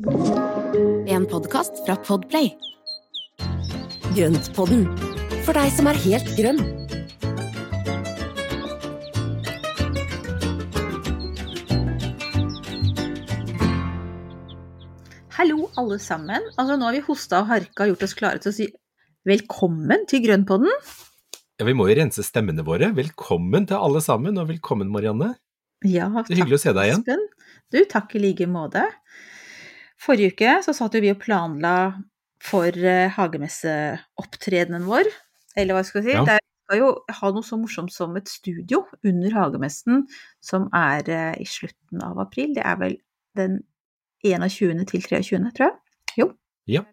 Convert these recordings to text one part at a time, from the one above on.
En podkast fra Podplay. Grøntpodden, for deg som er helt grønn. Hallo, alle sammen. Altså, nå har vi hosta og harka og gjort oss klare til å si velkommen til Grønnpodden. Ja, Vi må jo rense stemmene våre. Velkommen til alle sammen, og velkommen Marianne. Ja, Det er hyggelig å se deg igjen. Espen. Du, takk i like måte. Forrige uke så satt jo vi og planla for uh, hagemesseopptredenen vår. Eller hva skal jeg si? Ja. Der skal jo ha noe så morsomt som et studio under hagemessen som er eh, i slutten av april. Det er vel den 21. til 23., tror jeg. Jo. Ja.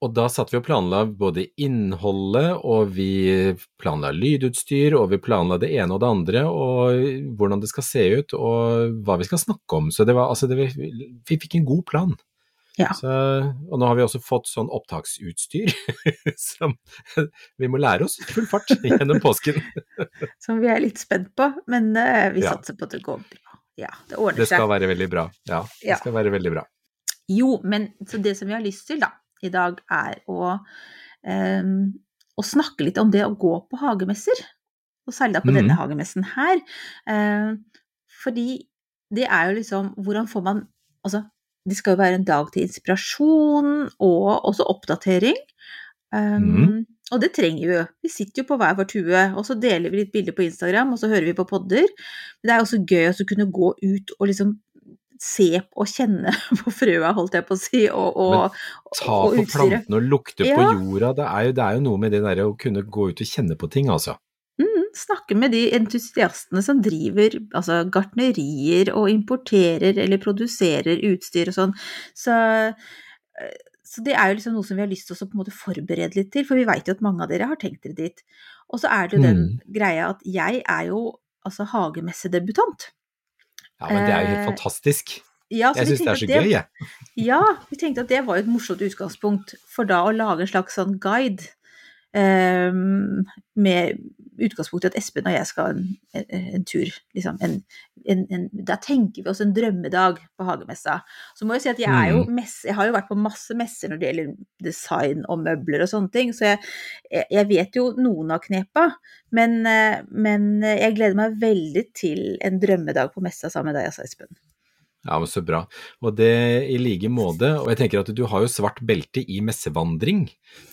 Og da satt vi og planla både innholdet, og vi planla lydutstyr, og vi planla det ene og det andre, og hvordan det skal se ut, og hva vi skal snakke om. Så det var, altså, det, vi, vi fikk en god plan. Ja. Så, og nå har vi også fått sånn opptaksutstyr som vi må lære oss full fart gjennom påsken. Som vi er litt spent på, men eh, vi Ja. satser på at det går bra. Ja, det ordner Det seg. skal være veldig bra. Ja, det Ja. skal være veldig bra. Jo, men så det som vi har lyst til da, i dag, er å, ehm, å snakke litt om det å gå på hagemesser. Og særlig da på mm. denne hagemessen her. Eh, fordi det er jo liksom Hvordan får man Altså, det skal jo være en dag til inspirasjon og også oppdatering. Um, mm. Og det trenger vi jo. Vi sitter jo på hver vår tue, og så deler vi litt bilder på Instagram, og så hører vi på podder. Men det er også gøy å kunne gå ut og liksom se og kjenne på frøa, holdt jeg på å si, og, og, Ta og på utstyret. plantene og lukte på jorda. Det er, jo, det er jo noe med det der å kunne gå ut og kjenne på ting, altså. Mm, snakke med de entusiastene som driver altså gartnerier og importerer eller produserer utstyr og sånn. Så, eh, så det er jo liksom noe som vi har lyst til å på en måte forberede litt til, for vi veit jo at mange av dere har tenkt dere dit. Og så er det jo den greia at jeg er jo altså hagemessedebutant. Ja, men det er jo helt Eh, fantastisk. Ja, Jeg vi syns det er så det, gøy, jeg. Ja, vi tenkte at det var et morsomt utgangspunkt for da å lage en slags sånn guide. Ehm, med utgangspunkt i at Espen og jeg skal en, en, en tur, liksom. En, en, en, da tenker vi oss en drømmedag på hagemessa. Så må jeg si at jeg jo Mm. mess, jeg har jo vært på masse messer når det gjelder design og møbler og sånne ting, så jeg, jeg, vet jo noen av knepa. Men, eh, men jeg gleder meg veldig til en drømmedag på messa sammen med deg, altså, Espen. Ja, men Så bra. Og det i like måte. Og jeg tenker at du har jo svart belte i messevandring,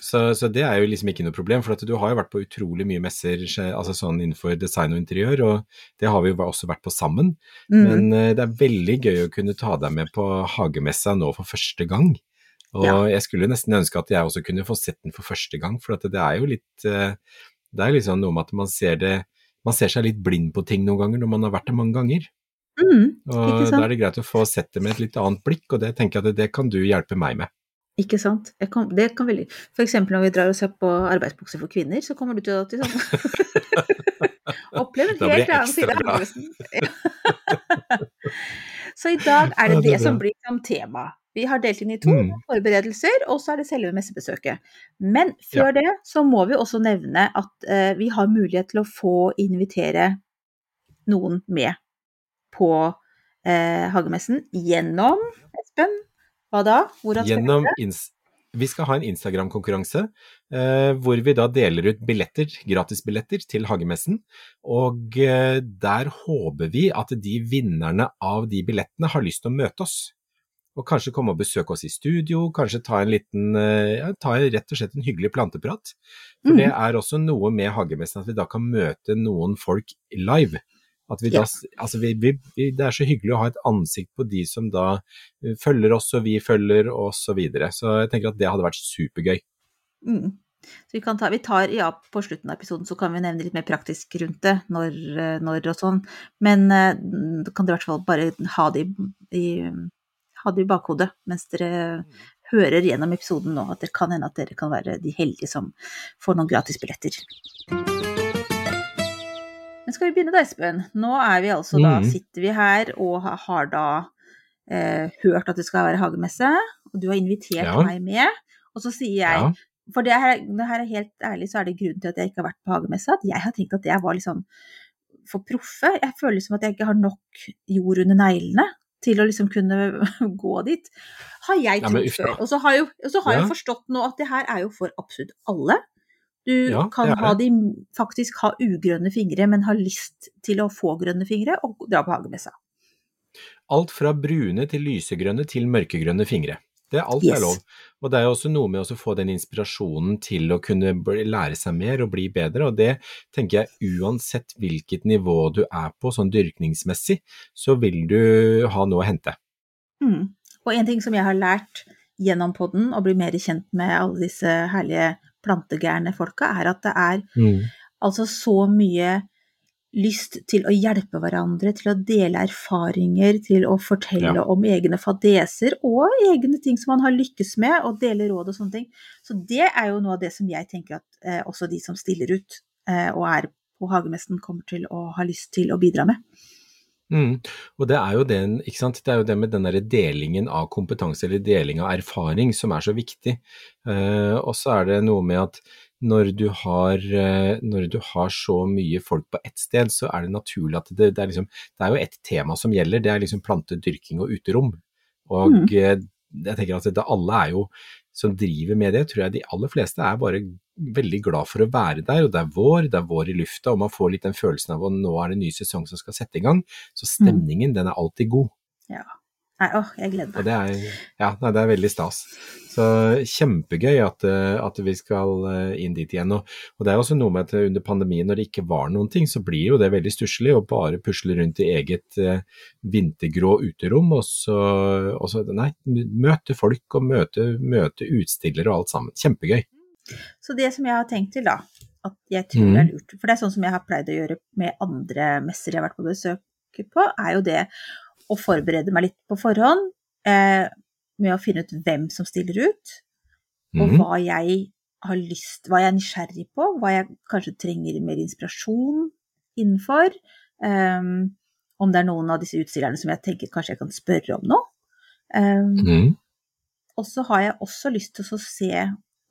så, så det er jo liksom ikke noe problem. For at du har jo vært på utrolig mye messer altså sånn innenfor design og interiør, og det har vi jo også vært på sammen. Mm. Men uh, det er veldig gøy å kunne ta deg med på hagemessa nå for første gang. Og Ja. jeg skulle nesten ønske at jeg også kunne få sett den for første gang, for at det er jo litt uh, Det er liksom noe med at man ser det Man ser seg litt blind på ting noen ganger når man har vært der mange ganger. Mm, Og da er det greit å få sett det med et litt annet blikk, og det tenker jeg at det kan du hjelpe meg med. Ikke sant. Jeg kan, det kan veldig For eksempel når vi drar og ser på arbeidsbukser for kvinner, så kommer du til å til sånn Oppleve en helt annen side av glad. Så i dag er det Ja, det det, som blir som tema. Vi har delt inn i to Mm. forberedelser, og så er det selve messebesøket. Men før det så må vi også nevne at uh, vi har mulighet til å få invitere noen med på eh, hagemessen gjennom Espen, hva da? Hvordan Gjennom vi skal ha en Instagram-konkurranse eh, hvor vi da deler ut billetter, gratisbilletter til hagemessen. Og eh, der håper vi at de vinnerne av de billettene har lyst til å møte oss. Og kanskje komme og besøke oss i studio, kanskje ta en liten, eh, ja, ta rett og slett en hyggelig planteprat. For Mm. det er også noe med hagemessen at vi da kan møte noen folk live. At vi da, Ja. altså vi, vi, det er så hyggelig å ha et ansikt på de som da eh, følger oss og vi følger oss, og videre. Så jeg tenker at det hadde vært supergøy. Mm. Så vi kan ta, vi tar, ja, på slutten av episoden så kan vi nevne litt mer praktisk rundt det, når, eh, når og sånn. Men eh, da kan dere i hvert fall bare ha det i, ha det i bakhodet mens dere hører gjennom episoden nå, at det kan hende at dere kan være de heldige som får noen gratis gratisbilletter. Men skal vi begynne da, Espen? Nå vi altså da, Mhm. sitter vi her og har, da eh, hørt at det skal være hagemesse, og du har invitert Ja. meg med. Og så sier jeg Ja. For det her, det her er helt ærlig, så er det grunnen til at jeg ikke har vært på hagemesse. At jeg har tenkt at jeg var litt sånn for proffe. Jeg føler som at jeg ikke har nok jord under neglene til å liksom kunne gå dit, har jeg trodd før. Og så har, jeg og så har Ja. jeg forstått nå at det her er jo for absolutt alle. Du Ja, kan ha de, faktisk ha ugrønne fingre, men ha lyst til å få grønne fingre, og dra på hagemessa. Alt fra brune til lysegrønne til mørkegrønne fingre. Det er alt Yes. er lov. Og det er jo også noe med å få den inspirasjonen til å kunne lære seg mer og bli bedre, og det tenker jeg uansett hvilket nivå du er på sånn dyrkningsmessig, så vil du ha noe å hente. Mm. Og en ting som jeg har lært gjennom podden, og blir mer kjent med alle disse herlige plantegærne folka, er at det er altså så mye lyst til å hjelpe hverandre, til å dele erfaringer, til å fortelle Ja. om egne fadeser og egne ting som man har lykkes med, og dele råd og sånne ting. Så det er jo noe av det som jeg tenker at eh, også de som stiller ut eh, og er på hagemesten, kommer til å ha lyst til å bidra med. Mm. Og det er den, det er jo det med den der delingen av kompetanse eller deling av erfaring som er så viktig. Eh, og så er det noe med at når du, har, eh, når du har så mye folk på ett sted, så er det naturlig at det, det, er, liksom, det er jo ett tema som gjelder, det er liksom plantedyrking og uterom. Og Mm. eh, jeg tenker at det, alle er jo, som driver med det, tror jeg de aller fleste er bare veldig glad for å være der, og det er vår, det er vår i lufta, og man får litt den følelsen av at nå er det en ny sesong som skal sette i gang, så stemningen den er alltid god. Ja. Nei, åh, jeg gleder meg. det er, ja, nei, det er veldig stas. Så kjempegøy at, eh, at vi skal eh, inn dit igjen. Og, og det er også noe med at under pandemien, når det ikke var noen ting, så blir jo det veldig stusslig å bare pusle rundt i eget eh, vintergrå uterom, og så, og så nei, møte folk og møte, møte utstillere og alt sammen. Kjempegøy. Så det som jeg har tenkt til, da, at jeg tror Mm. er lurt, for det er sånn som jeg har pleid å gjøre med andre messer jeg har vært på besøk på, er jo det å forberede meg litt på forhånd eh, med å finne ut hvem som stiller ut, og Mhm. hva jeg har lyst, hva jeg er nysgjerrig på, hva jeg kanskje trenger mer inspirasjon innenfor. Um, om det er noen av disse utstillerne som jeg tenker kanskje jeg kan spørre om noe. Um, mm. og så har jeg også lyst til å se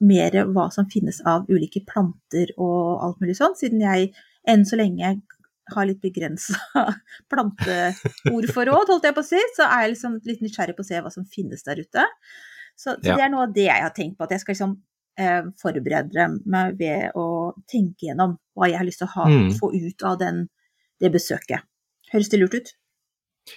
mer hva som finnes av ulike planter og alt mulig sånn, siden jeg enn så lenge har litt begrensa planteordforråd, holdt jeg på å si, så er jeg liksom litt nysgjerrig på å se hva som finnes der ute. Så, så Ja. det er noe av det jeg har tenkt på, at jeg skal liksom eh, forberede meg ved å tenke gjennom hva jeg har lyst til å ha, Mm. få ut av den, det besøket. Høres det lurt ut?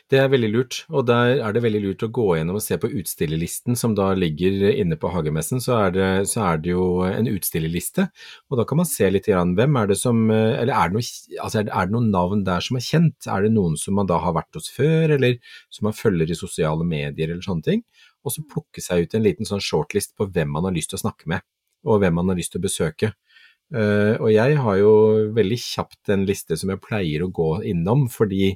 Det er veldig lurt, og der er det veldig lurt å gå gjennom og se på utstillerlisten som da ligger inne på Hagemessen, så er det, så er det jo en utstillerliste, og da kan man se litt grann hvem er det som, eller er det, noe, altså er det noen navn der som er kjent, er det noen som man da har vært hos før, eller som man følger i sosiale medier eller sånne ting, og så plukke seg ut en liten sånn shortlist på hvem man har lyst til å snakke med, og hvem man har lyst til å besøke. Eh, og jeg har jo veldig kjapt en liste som jeg pleier å gå innom, fordi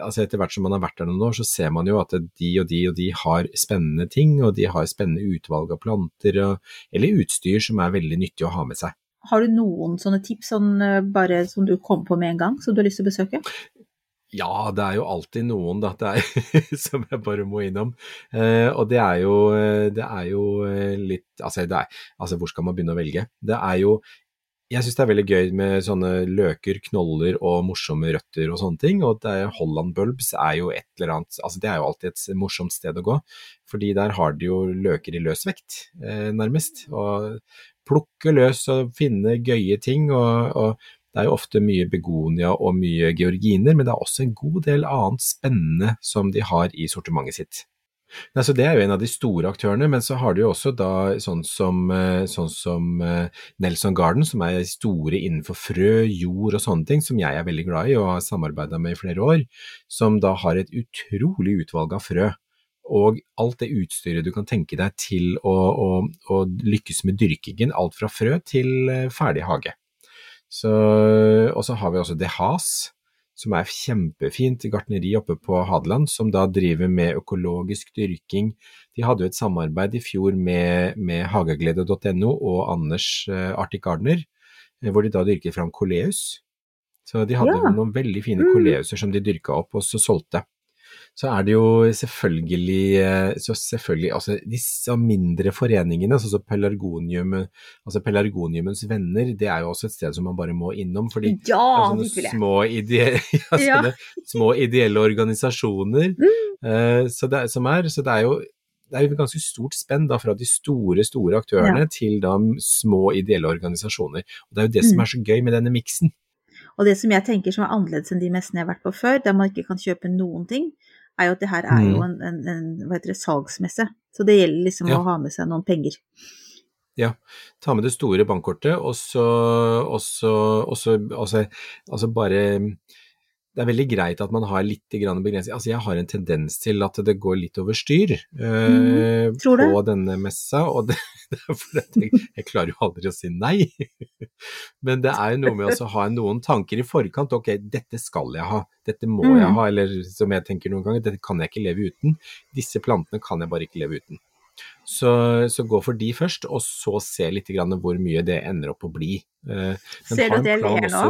altså etter hvert som man har vært der noen år, så ser man jo at de og de og de har spennende ting, og de har spennende utvalg av planter og, eller utstyr som er veldig nyttig å ha med seg. Har du noen sånne tips sånn, eh, bare som du kom på med en gang, som du har lyst til å besøke? Ja, det er jo alltid noen da, det er, som jeg bare må innom. Eh, og det er jo, det er jo eh, litt altså, det er, altså, hvor skal man begynne å velge? Det er jo Jeg syns det er veldig gøy med sånne løker, knoller og morsomme røtter og sånne ting. Og Holland bulbs er jo et eller annet altså Det er jo alltid et morsomt sted å gå. Fordi der har de jo løker i løs vekt, eh, nærmest. Og plukke løs og finne gøye ting. og, og det er jo ofte mye begonia og mye georginer, men det er også en god del annet spennende som de har i sortimentet sitt. Nei, så Det er jo en av de store aktørene, men så har du jo også da sånn som, eh, sånn som eh, Nelson Garden, som er store innenfor frø, jord og sånne ting, som jeg er veldig glad i og har samarbeida med i flere år, som da har et utrolig utvalg av frø. Og alt det utstyret du kan tenke deg til å, å, å lykkes med dyrkingen, alt fra frø til eh, ferdig hage. Så, og så har vi også De Haas, som er kjempefint gartneri oppe på Hadeland, som da driver med økologisk dyrking. De hadde jo et samarbeid i fjor med, med hageglede.no og Anders uh, Arctic Gardener, eh, hvor de da dyrket fram koleus. Så de hadde Ja. noen veldig fine Mm. koleuser som de dyrka opp og så solgte. Så er det jo selvfølgelig, eh, så selvfølgelig altså disse mindre foreningene, sånn som Pelargonium, altså Pelargoniumens venner, det er jo også et sted som man bare må innom. fordi Ja, det er sånne små, ide ja, Ja. små ideelle organisasjoner Mm. uh, så det, som er, så det er jo det er jo et ganske stort spenn da, fra de store store aktørene til da små ideelle organisasjoner. Og Det er jo det Mm. som er så gøy med denne miksen. Og det som jeg tenker som er annerledes enn de messene jeg har vært på før, der man ikke kan kjøpe noen ting, er jo at det her er jo en, en, en hva heter det, salgsmesse. Så det gjelder liksom Ja. å ha med seg noen penger. Ja, ta med det store bankkortet, og så, og så, og så altså, altså bare Det er veldig greit at man har litt begrensning. Altså jeg har en tendens til at det går litt over styr eh, mm, på denne messa, og det, jeg, jeg klarer jo aldri å si nei. Men det er jo noe med å ha noen tanker i forkant. Ok, dette skal jeg ha, dette må Mhm. jeg ha, eller som jeg tenker noen ganger, dette kan jeg ikke leve uten. Disse plantene kan jeg bare ikke leve uten. Så, så gå for de først, og så se litt grann hvor mye det ender opp å bli. Eh, men Ser du det at jeg ler nå?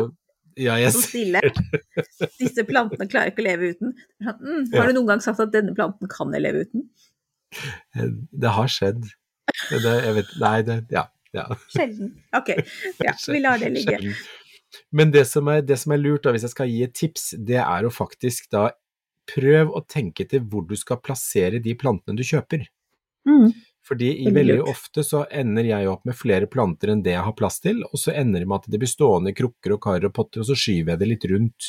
Ja, jeg ser stille. Disse plantene klarer ikke å leve uten. Sånn, Mm, har du noen gang sagt at denne planten kan jeg leve uten? Det har skjedd. Det, jeg vet, nei, det Ja. ja. Sjelden. Ok, ja, vi lar det ligge. Sjelden. Men det som, er, det som er lurt, da, hvis jeg skal gi et tips, det er å faktisk da prøv å tenke til hvor du skal plassere de plantene du kjøper. Mm. Fordi i Veldig ofte så ender jeg opp med flere planter enn det jeg har plass til, og så ender det med at det blir stående krukker og kar og potter, og så skyver jeg det litt rundt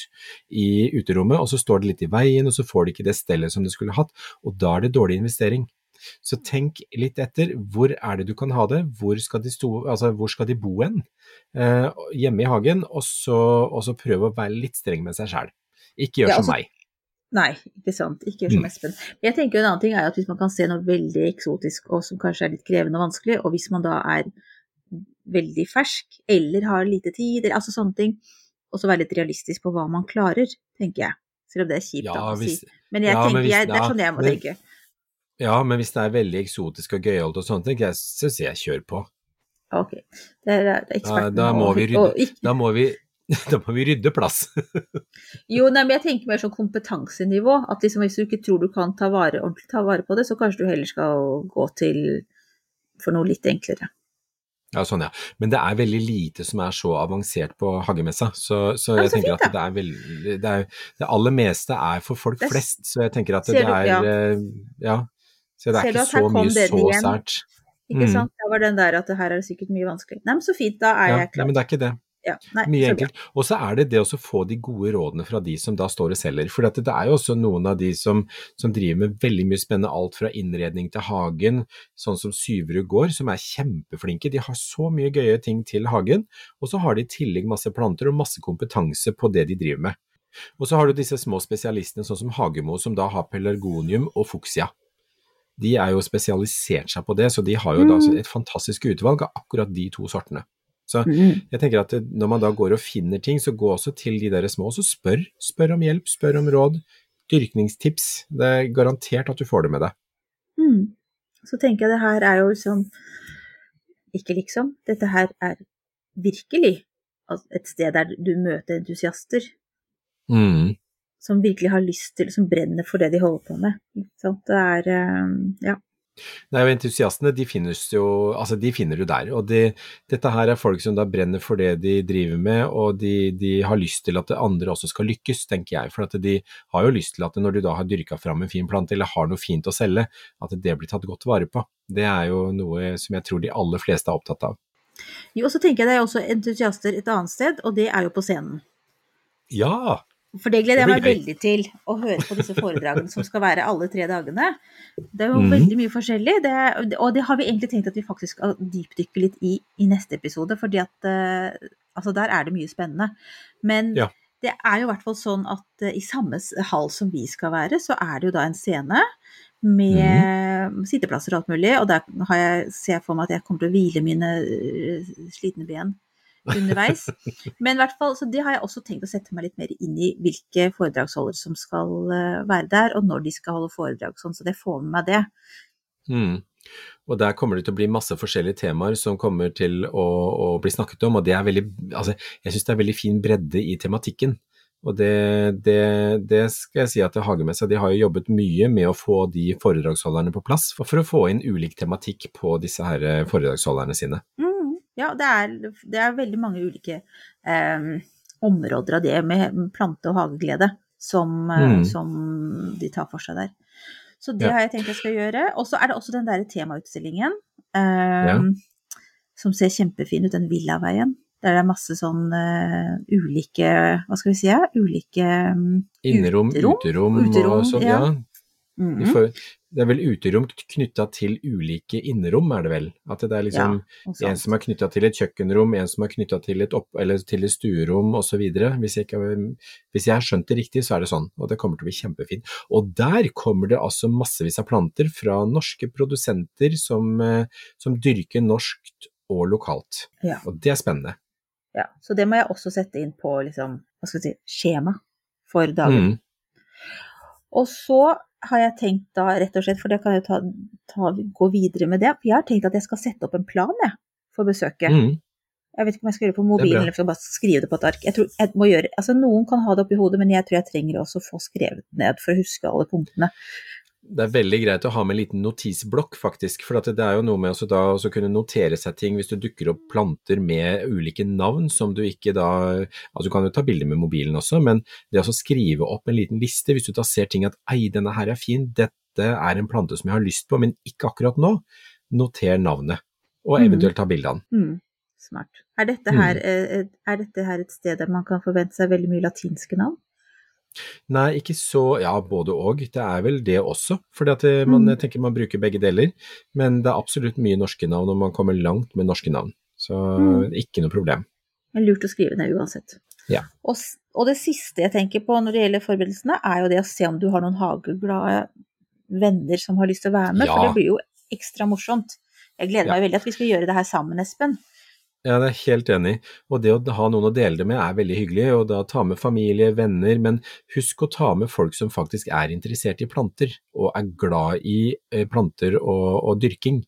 i uterommet, og så står det litt i veien, og så får det ikke det stellet som det skulle hatt, og da er det dårlig investering. Så tenk litt etter, hvor er det du kan ha det, hvor skal de, sto, altså, hvor skal de bo hen, eh, hjemme i hagen, og så, og så prøv å være litt streng med seg selv. Ikke gjør Ja, som altså- meg. Nei, ikke sant. Ikke som Mm. Espen. Jeg tenker en annen ting er at hvis man kan se noe veldig eksotisk og som kanskje er litt krevende og vanskelig, og hvis man da er veldig fersk eller har lite tid, eller altså sånne ting, og så være litt realistisk på hva man klarer, tenker jeg. Selv om det er kjipt Ja, da å hvis, si. Men jeg ja, men tenker, hvis- jeg, det er sånn jeg må men- tenke. ja, men hvis det er veldig eksotisk og gøyalt og sånne ting, så syns jeg kjør på. Ok. Det er, det er eksperten. da må vi rydde. Da må vi, da må vi rydde plass. Jo, nei, men jeg tenker mer sånn kompetansenivå. At liksom hvis du ikke tror du kan ta vare, ordentlig ta vare på det, så kanskje du heller skal gå til for noe litt enklere. Ja, sånn ja. Men det er veldig lite som er så avansert på hagemessa, så, så jeg så tenker fint, at det er veldig det, er, det aller meste er for folk Det er- flest, så jeg tenker at det, det du- er ja. eh, Ja. Så det er ikke så mye så igjen? sært. Ikke Mm. sant? Det var den der at det her er sikkert mye vanskelig. Nei, men så fint, da er Ja, jeg nei, men det er ikke det. Ja, nei, Mye enkelt. Og så er det det å få de gode rådene fra de som da står og selger. For det er jo også noen av de som, som driver med veldig mye spennende, alt fra innredning til hagen, sånn som Syverud gård, som er kjempeflinke. De har så mye gøye ting til hagen, og så har de i tillegg masse planter og masse kompetanse på det de driver med. Og så har du disse små spesialistene, sånn som Hagemo, som da har pelargonium og fuksia. De er jo spesialisert seg på det, så de har jo da Mm. et fantastisk utvalg av akkurat de to sortene. Så Mm. jeg tenker at når man da går og finner ting, så gå også til de der små, og så spør. Spør om hjelp, spør om råd. Dyrkningstips. Det er garantert at du får det med deg. Mm. Så tenker jeg det her er jo liksom Ikke liksom. Dette her er virkelig et sted der du møter entusiaster Mm. som virkelig har lyst til, som brenner for det de holder på med. Sant? Det er eh, Ja. Nei, og Entusiastene de jo, altså de finner du der. og de, Dette her er folk som da brenner for det de driver med, og de, de har lyst til at andre også skal lykkes, tenker jeg. For at de har jo lyst til at når du da har dyrka fram en fin plante, eller har noe fint å selge, at det blir tatt godt vare på. Det er jo noe som jeg tror de aller fleste er opptatt av. Jo, og så tenker jeg det er også entusiaster et annet sted, og det er jo på scenen. Ja! For det gleder jeg meg veldig til, å høre på disse foredragene som skal være alle tre dagene. Det er jo mm. veldig mye forskjellig, det, og det har vi egentlig tenkt at vi faktisk skal dypdykke litt i i neste episode, fordi at uh, altså der er det mye spennende. Men Ja. det er jo i hvert fall sånn at uh, i samme hall som vi skal være, så er det jo da en scene med mm. sitteplasser og alt mulig, og der har jeg, ser jeg for meg at jeg kommer til å hvile mine uh, slitne ben underveis. Men i hvert fall, så det har jeg også tenkt å sette meg litt mer inn i hvilke foredragsholdere som skal eh, være der, og når de skal holde foredrag, sånn, så det får med meg det. Mm. Og der kommer det til å bli masse forskjellige temaer som kommer til å, å bli snakket om, og det er veldig, altså, jeg synes det er veldig fin bredde i tematikken. Og det, det, det, skal jeg si at Hagemessa de har jo jobbet mye med å få de foredragsholderne på plass, for, for å få inn ulik tematikk på disse her eh, foredragsholderne sine. Mm, ja, det er, det er, veldig mange ulike eh, områder av det med plante- og hageglede som, eh, mm. som, de tar for seg der. Så det ja. har jeg tenkt jeg skal gjøre. Og så er det også den der temautstillingen eh, ja. som ser kjempefin ut, den Villaveien. Der det er masse sånn uh, ulike Hva skal vi si? Ulike um, Innerom, uterom, uterom, uterom og sånn, ja. ja. Mm -hmm. får, det er vel uterom knytta til ulike innerom, er det vel? At det er liksom ja, en som er knytta til et kjøkkenrom, en som er knytta til til et stuerom osv. Hvis, hvis jeg har skjønt det riktig, så er det sånn, og det kommer til å bli kjempefint. Og der kommer det altså massevis av planter fra norske produsenter som, eh, som dyrker norskt og lokalt. Ja. Og det er spennende. Ja, så det må jeg også sette inn på liksom, hva skal jeg si, skjema for dagen. Mm. Og så har jeg tenkt da, rett og slett, for det kan jeg ta, ta, gå videre med det, jeg har tenkt at jeg skal sette opp en plan, jeg, for besøket. Mm. Jeg vet ikke om jeg skal gjøre det på mobilen eller bare skrive det på et ark. Jeg tror jeg må gjøre, altså Noen kan ha det oppi hodet, men jeg tror jeg trenger også å få skrevet ned for å huske alle punktene det er veldig greit å ha med en liten notisblokk, faktisk. For det er jo noe med å kunne notere seg ting hvis du dukker opp planter med ulike navn som du ikke da Altså du kan jo ta bilder med mobilen også, men det å skrive opp en liten liste hvis du da ser ting at ei, denne her er fin, dette er en plante som jeg har lyst på, men ikke akkurat nå, noter navnet. Og mm. eventuelt ta bilde av den. Mm. Smart. Er dette, her, mm. Er dette her et sted der man kan forvente seg veldig mye latinske navn? Nei, ikke så Ja, både og. Det er vel det også. For eh, man mm. tenker man bruker begge deler. Men det er absolutt mye norske navn, og man kommer langt med norske navn. Så mm. ikke noe problem. Det er lurt å skrive ned uansett. Ja. Og, og, det siste jeg tenker på når det gjelder forberedelsene, er jo det å se om du har noen hageglade venner som har lyst til å være med, ja. for det blir jo ekstra morsomt. Jeg gleder meg veldig at vi skal gjøre det her sammen, Espen. Ja, det er helt enig. Og det å ha noen å dele det med er veldig hyggelig. Og da ta med familie, venner, men husk å ta med folk som faktisk er interessert i planter, og er glad i eh, planter og, og dyrking.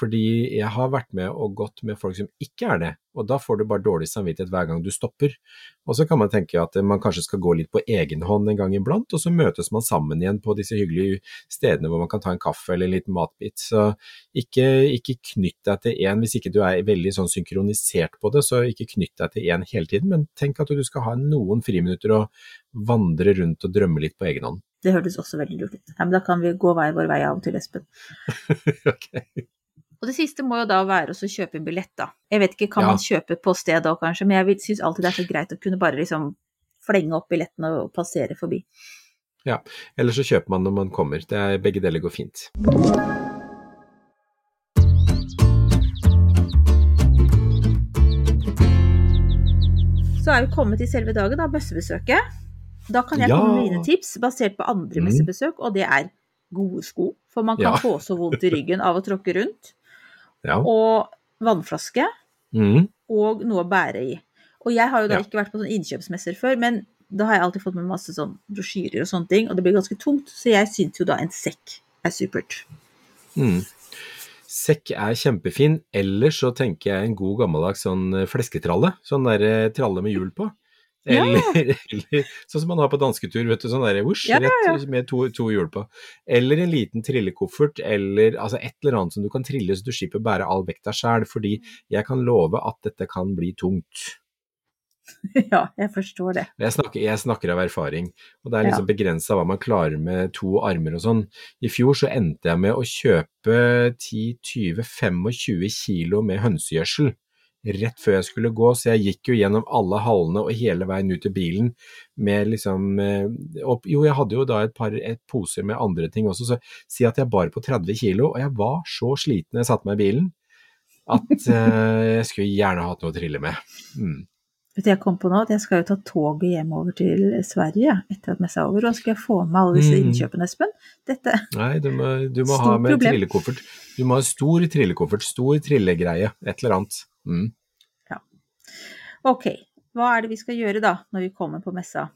Fordi jeg har vært med og gått med folk som ikke er det, og da får du bare dårlig samvittighet hver gang du stopper. Og så kan man tenke at man kanskje skal gå litt på egen hånd en gang iblant, og så møtes man sammen igjen på disse hyggelige stedene hvor man kan ta en kaffe eller en liten matbit. Så ikke, ikke knytt deg til én hvis ikke du er veldig sånn synkronisert på det, så ikke knytt deg til én hele tiden, men tenk at du skal ha noen friminutter og vandre rundt og drømme litt på egen hånd. Det hørtes også veldig lurt ut. Ja, men da kan vi gå hver vår vei av og til, Espen. okay. Og det siste må jo da være å kjøpe en billett, da. Jeg vet ikke, kan ja. man kjøpe på stedet òg kanskje, men jeg syns alltid det er så greit å kunne bare liksom flenge opp billetten og passere forbi. Ja, eller så kjøper man når man kommer. Det er, begge deler går fint. Så er vi kommet til selve dagen, da, messebesøket. Da kan jeg ja. komme med mine tips basert på andre mm. messebesøk, og det er gode sko. For man kan ja. få så vondt i ryggen av å tråkke rundt ja. og vannflaske, mm. og noe å bære i. Og jeg har jo da ja. ikke vært på sånn innkjøpsmesser før, men da har jeg alltid fått med masse sånn brosjyrer og sånne ting, og det blir ganske tungt, så jeg syns jo da en sekk er supert. Mm. Sekk er kjempefin, ellers så tenker jeg en god gammeldags sånn flesketralle. Sånn der eh, tralle med hjul på. Eller, ja. eller, sånn som man har på dansketur, vet du, sånn der whoosh, ja, ja, med to, to, hjul på. Eller en liten trillekoffert, eller altså et eller annet som du kan trille så du slipper bære all vekta sjæl, fordi jeg kan love at dette kan bli tungt. Ja, jeg forstår det. Jeg snakker, jeg snakker av erfaring, og det er liksom ja. begrensa hva man klarer med to armer og sånn. I fjor så endte jeg med å kjøpe 10-20-25 kilo med hønsegjødsel rett før jeg skulle gå, så jeg gikk jo gjennom alle hallene og hele veien ut til bilen med liksom eh, og, Jo, jeg hadde jo da et par et poser med andre ting også, så si at jeg bar på 30 kilo, og jeg var så sliten da jeg satte meg i bilen at uh, jeg skulle gjerne hatt noe å trille med. Mm. Vet du, jeg kom på nå at jeg skal jo ta toget hjemover til Sverige etter at messa er over, og skal jeg få med alle disse mm. innkjøpene, Espen? Dette Nei, du må, du må ha med problem. trillekoffert. Du må ha stor trillekoffert, stor trillegreie, et eller annet. Mm. Ja. Ok, hva er det vi skal gjøre da, når vi kommer på messa?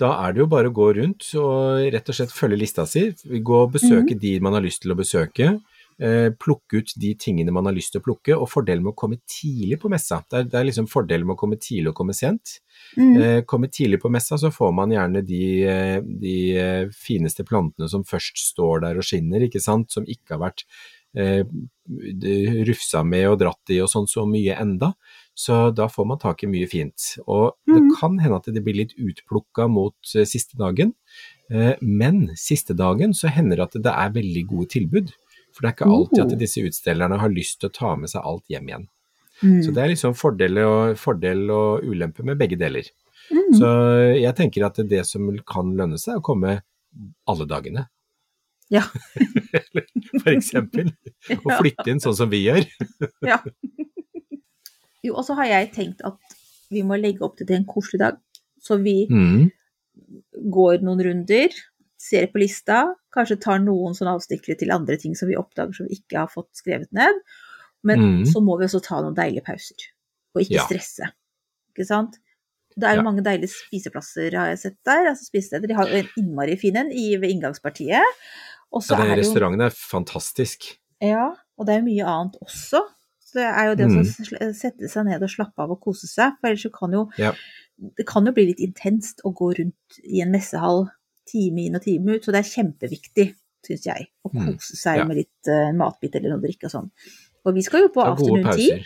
Da er det jo bare å gå rundt og rett og slett følge lista si. Gå og besøke mm. de man har lyst til å besøke. eh, plukke ut de tingene man har lyst til å plukke, og fordelen med å komme tidlig på messa. Det er, det er liksom fordelen med å komme tidlig og komme sent. Mm. Eh, komme tidlig på messa, så får man gjerne de, eh, de fineste plantene som først står der og skinner, ikke sant, som ikke har vært eh, rufsa med og dratt i og sånn så mye enda. Så da får man tak i mye fint. Og det Mhm. kan hende at det blir litt utplukka mot eh, siste dagen, eh, men siste dagen så hender det at det er veldig gode tilbud. For det er ikke alltid Oh. at disse utstillerne har lyst til å ta med seg alt hjem igjen. Mm. Så det er liksom fordel og, fordel og ulempe med begge deler. Mm. Så jeg tenker at det som kan lønne seg, er å komme alle dagene. Ja. For eksempel. Og flytte inn sånn som vi gjør. Ja. Jo, og så har jeg tenkt at vi må legge opp til det en koselig dag. Så vi Mm. går noen runder, ser på lista, kanskje tar noen sånne avstikkere til andre ting som vi oppdager som vi ikke har fått skrevet ned. Men Mm. så må vi også ta noen deilige pauser, og ikke Ja. stresse. Ikke sant? Det er jo Ja. mange deilige spiseplasser, har jeg sett der. altså spisesteder. De har jo en innmari fin en ved inngangspartiet. Og så Ja, den er jo restauranten er fantastisk. Ja, og det er jo mye annet også. Så det er jo det Mm. å sette seg ned og slappe av og kose seg. For ellers så kan jo Ja. Det kan jo bli litt intenst å gå rundt i en messehall time inn og time ut, så det er kjempeviktig, syns jeg, å Mm. kose seg Ja. med litt uh, matbit eller noe drikke og sånn. Og vi skal jo på afternoon tea.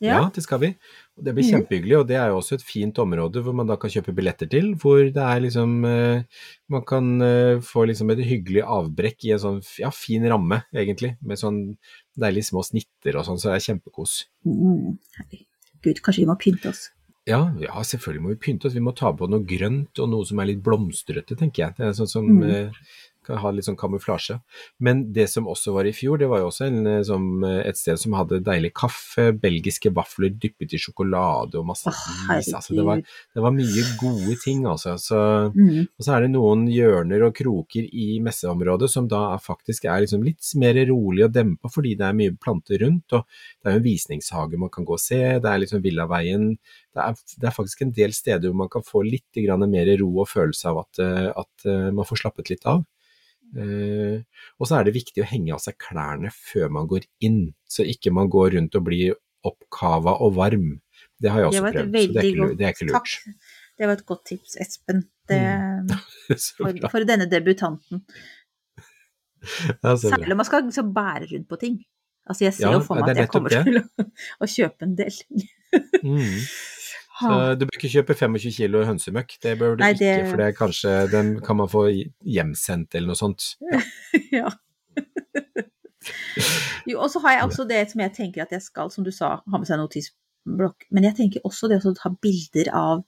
Ja. det skal vi. Og det blir Mhm. kjempehyggelig, og det er jo også et fint område hvor man da kan kjøpe billetter til, hvor det er liksom eh, Man kan eh, få liksom et hyggelig avbrekk i en sånn ja, fin ramme, egentlig, med sånn deilige små snitter og sånn, så det er kjempekos. Mm, herregud, kanskje vi må pynte oss. Ja, ja, selvfølgelig må vi pynte oss. Vi må ta på noe grønt og noe som er litt blomstrete, tenker jeg. Det er sånn som Mm. Kan ha litt sånn kamuflasje. Men det som også var i fjor, det var jo også en, eh, som, eh, et sted som hadde deilig kaffe, belgiske vafler dyppet i sjokolade og masse Åh, is. Altså, det, var, det var mye gode ting, altså. Så, Mm. og så er det noen hjørner og kroker i messeområdet som da er faktisk er liksom litt mer rolig og dempa, fordi det er mye planter rundt. og Det er jo en visningshage man kan gå og se, det er liksom Villaveien. Det er, det er faktisk en del steder hvor man kan få litt mer ro og følelse av at, eh, at man får slappet litt av. Eh, og så er det viktig å henge av seg klærne før man går inn, så ikke man går rundt og blir oppkava og varm. Det har jeg også prøvd, så det er ikke, det er ikke lurt. Takk. Det var et godt tips, Espen. Det, Så for, for denne debutanten. Særlig om man skal liksom bære rundt på ting. Altså, jeg ser Ja, jo for meg at jeg kommer til å, å kjøpe en del. Mm. Så du bør ikke kjøpe 25 kilo hønsemøkk, det bør du Nei, ikke, det- for det er kanskje, den kan man få hjemsendt eller noe sånt. ja. Jo, og så har jeg også det som jeg tenker at jeg skal, som du sa, ha med seg notisblokk. Men jeg tenker også det å ta bilder av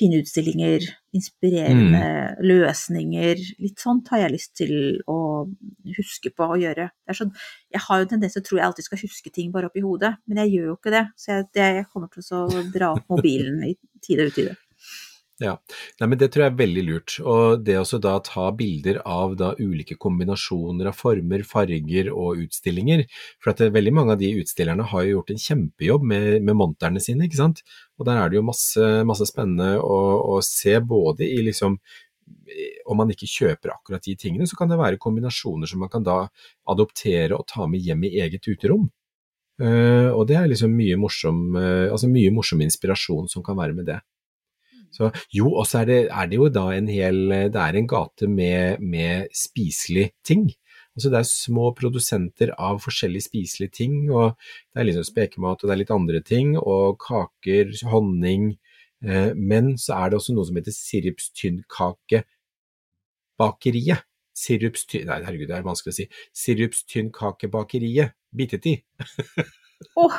fine utstillinger, inspirerende Mm. løsninger. Litt sånt har jeg lyst til å huske på å gjøre. Det sånn, jeg har jo en tendens til å tro jeg alltid skal huske ting bare oppi hodet, men jeg gjør jo ikke det. Så jeg, det, jeg kommer til å dra opp mobilen i tide og utide. Ja, Nei, men det tror jeg er veldig lurt. Og det å ta bilder av da ulike kombinasjoner av former, farger og utstillinger. For at det, veldig mange av de utstillerne har jo gjort en kjempejobb med, med monterne sine, ikke sant. Og der er det jo masse, masse spennende å, å se både i liksom om man ikke kjøper akkurat de tingene, så kan det være kombinasjoner som man kan da adoptere og ta med hjem i eget uterom. Uh, og det er liksom mye morsom, uh, altså mye morsom inspirasjon som kan være med det. Så, jo, og så er det, er det jo da en hel Det er en gate med, med spiselige ting. Altså det er små produsenter av forskjellige spiselige ting, og det er liksom spekemat og det er litt andre ting, og kaker, honning. Eh, men så er det også noe som heter sirupstynnkakebakeriet. Sirupstynn... Nei, herregud, det er vanskelig å si. Sirupstynnkakebakeriet. Bitet i. Åh,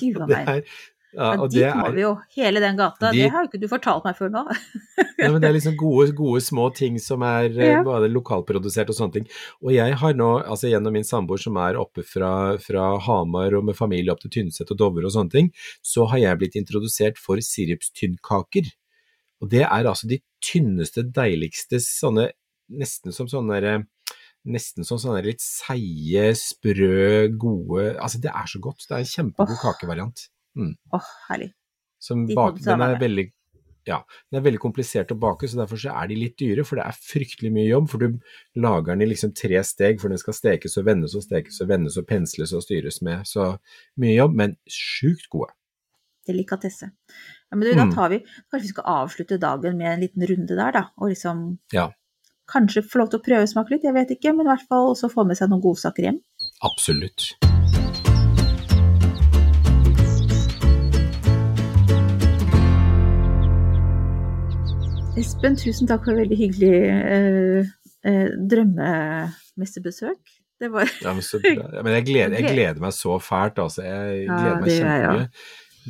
gud a Det er, ja, og dit det må vi jo. Hele den gata. De- Det har jo ikke du fortalt meg før nå. Nei, men det er liksom gode, gode små ting som er eh, Ja. både lokalprodusert og sånne ting. Og jeg har nå, altså gjennom min samboer som er oppe fra, fra Hamar og med familie opp til Tynset og Dovre og sånne ting, så har jeg blitt introdusert for sirupstynnkaker. Og det er altså de tynneste, deiligste sånne, nesten som sånne derre Nesten som sånne litt seige, sprø, gode Altså, det er så godt. Det er en kjempegod oh. kakevariant. Åh, herlig. Som Dit må bak, den er veldig Ja, den er veldig komplisert å bake, så derfor så er de litt dyre, for det er fryktelig mye jobb. For du lager den i liksom tre steg, for den skal stekes og vendes og stekes og vendes og pensles og styres med. Så mye jobb, men sjukt gode. Delikatesse. Ja, men du, da Mm. tar vi Kanskje vi skal avslutte dagen med en liten runde der, da. Og liksom Ja, kanskje få lov til å prøvesmake litt, jeg vet ikke. Men i hvert fall også få med seg noen godsaker hjem. absolutt. Espen, tusen takk for veldig hyggelig eh, eh, drømmemesterbesøk. Det var Ja, men, så bra. Ja, men jeg, gleder, jeg gleder meg så fælt, altså. Jeg Ja, gleder meg det gjør kjempemye.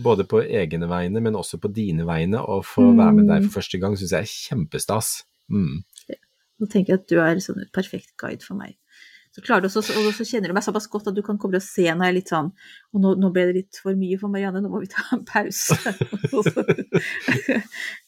Både på egne vegne, men også på dine vegne. Å få være med deg Mm. for første gang syns jeg er kjempestas. Mm. Nå tenker jeg at du er sånn perfekt guide for meg. Så klarer du også, og så kjenner du meg såpass godt at du kan komme og se når jeg er litt sånn Og nå, nå ble det litt for mye for Marianne, nå må vi ta en pause.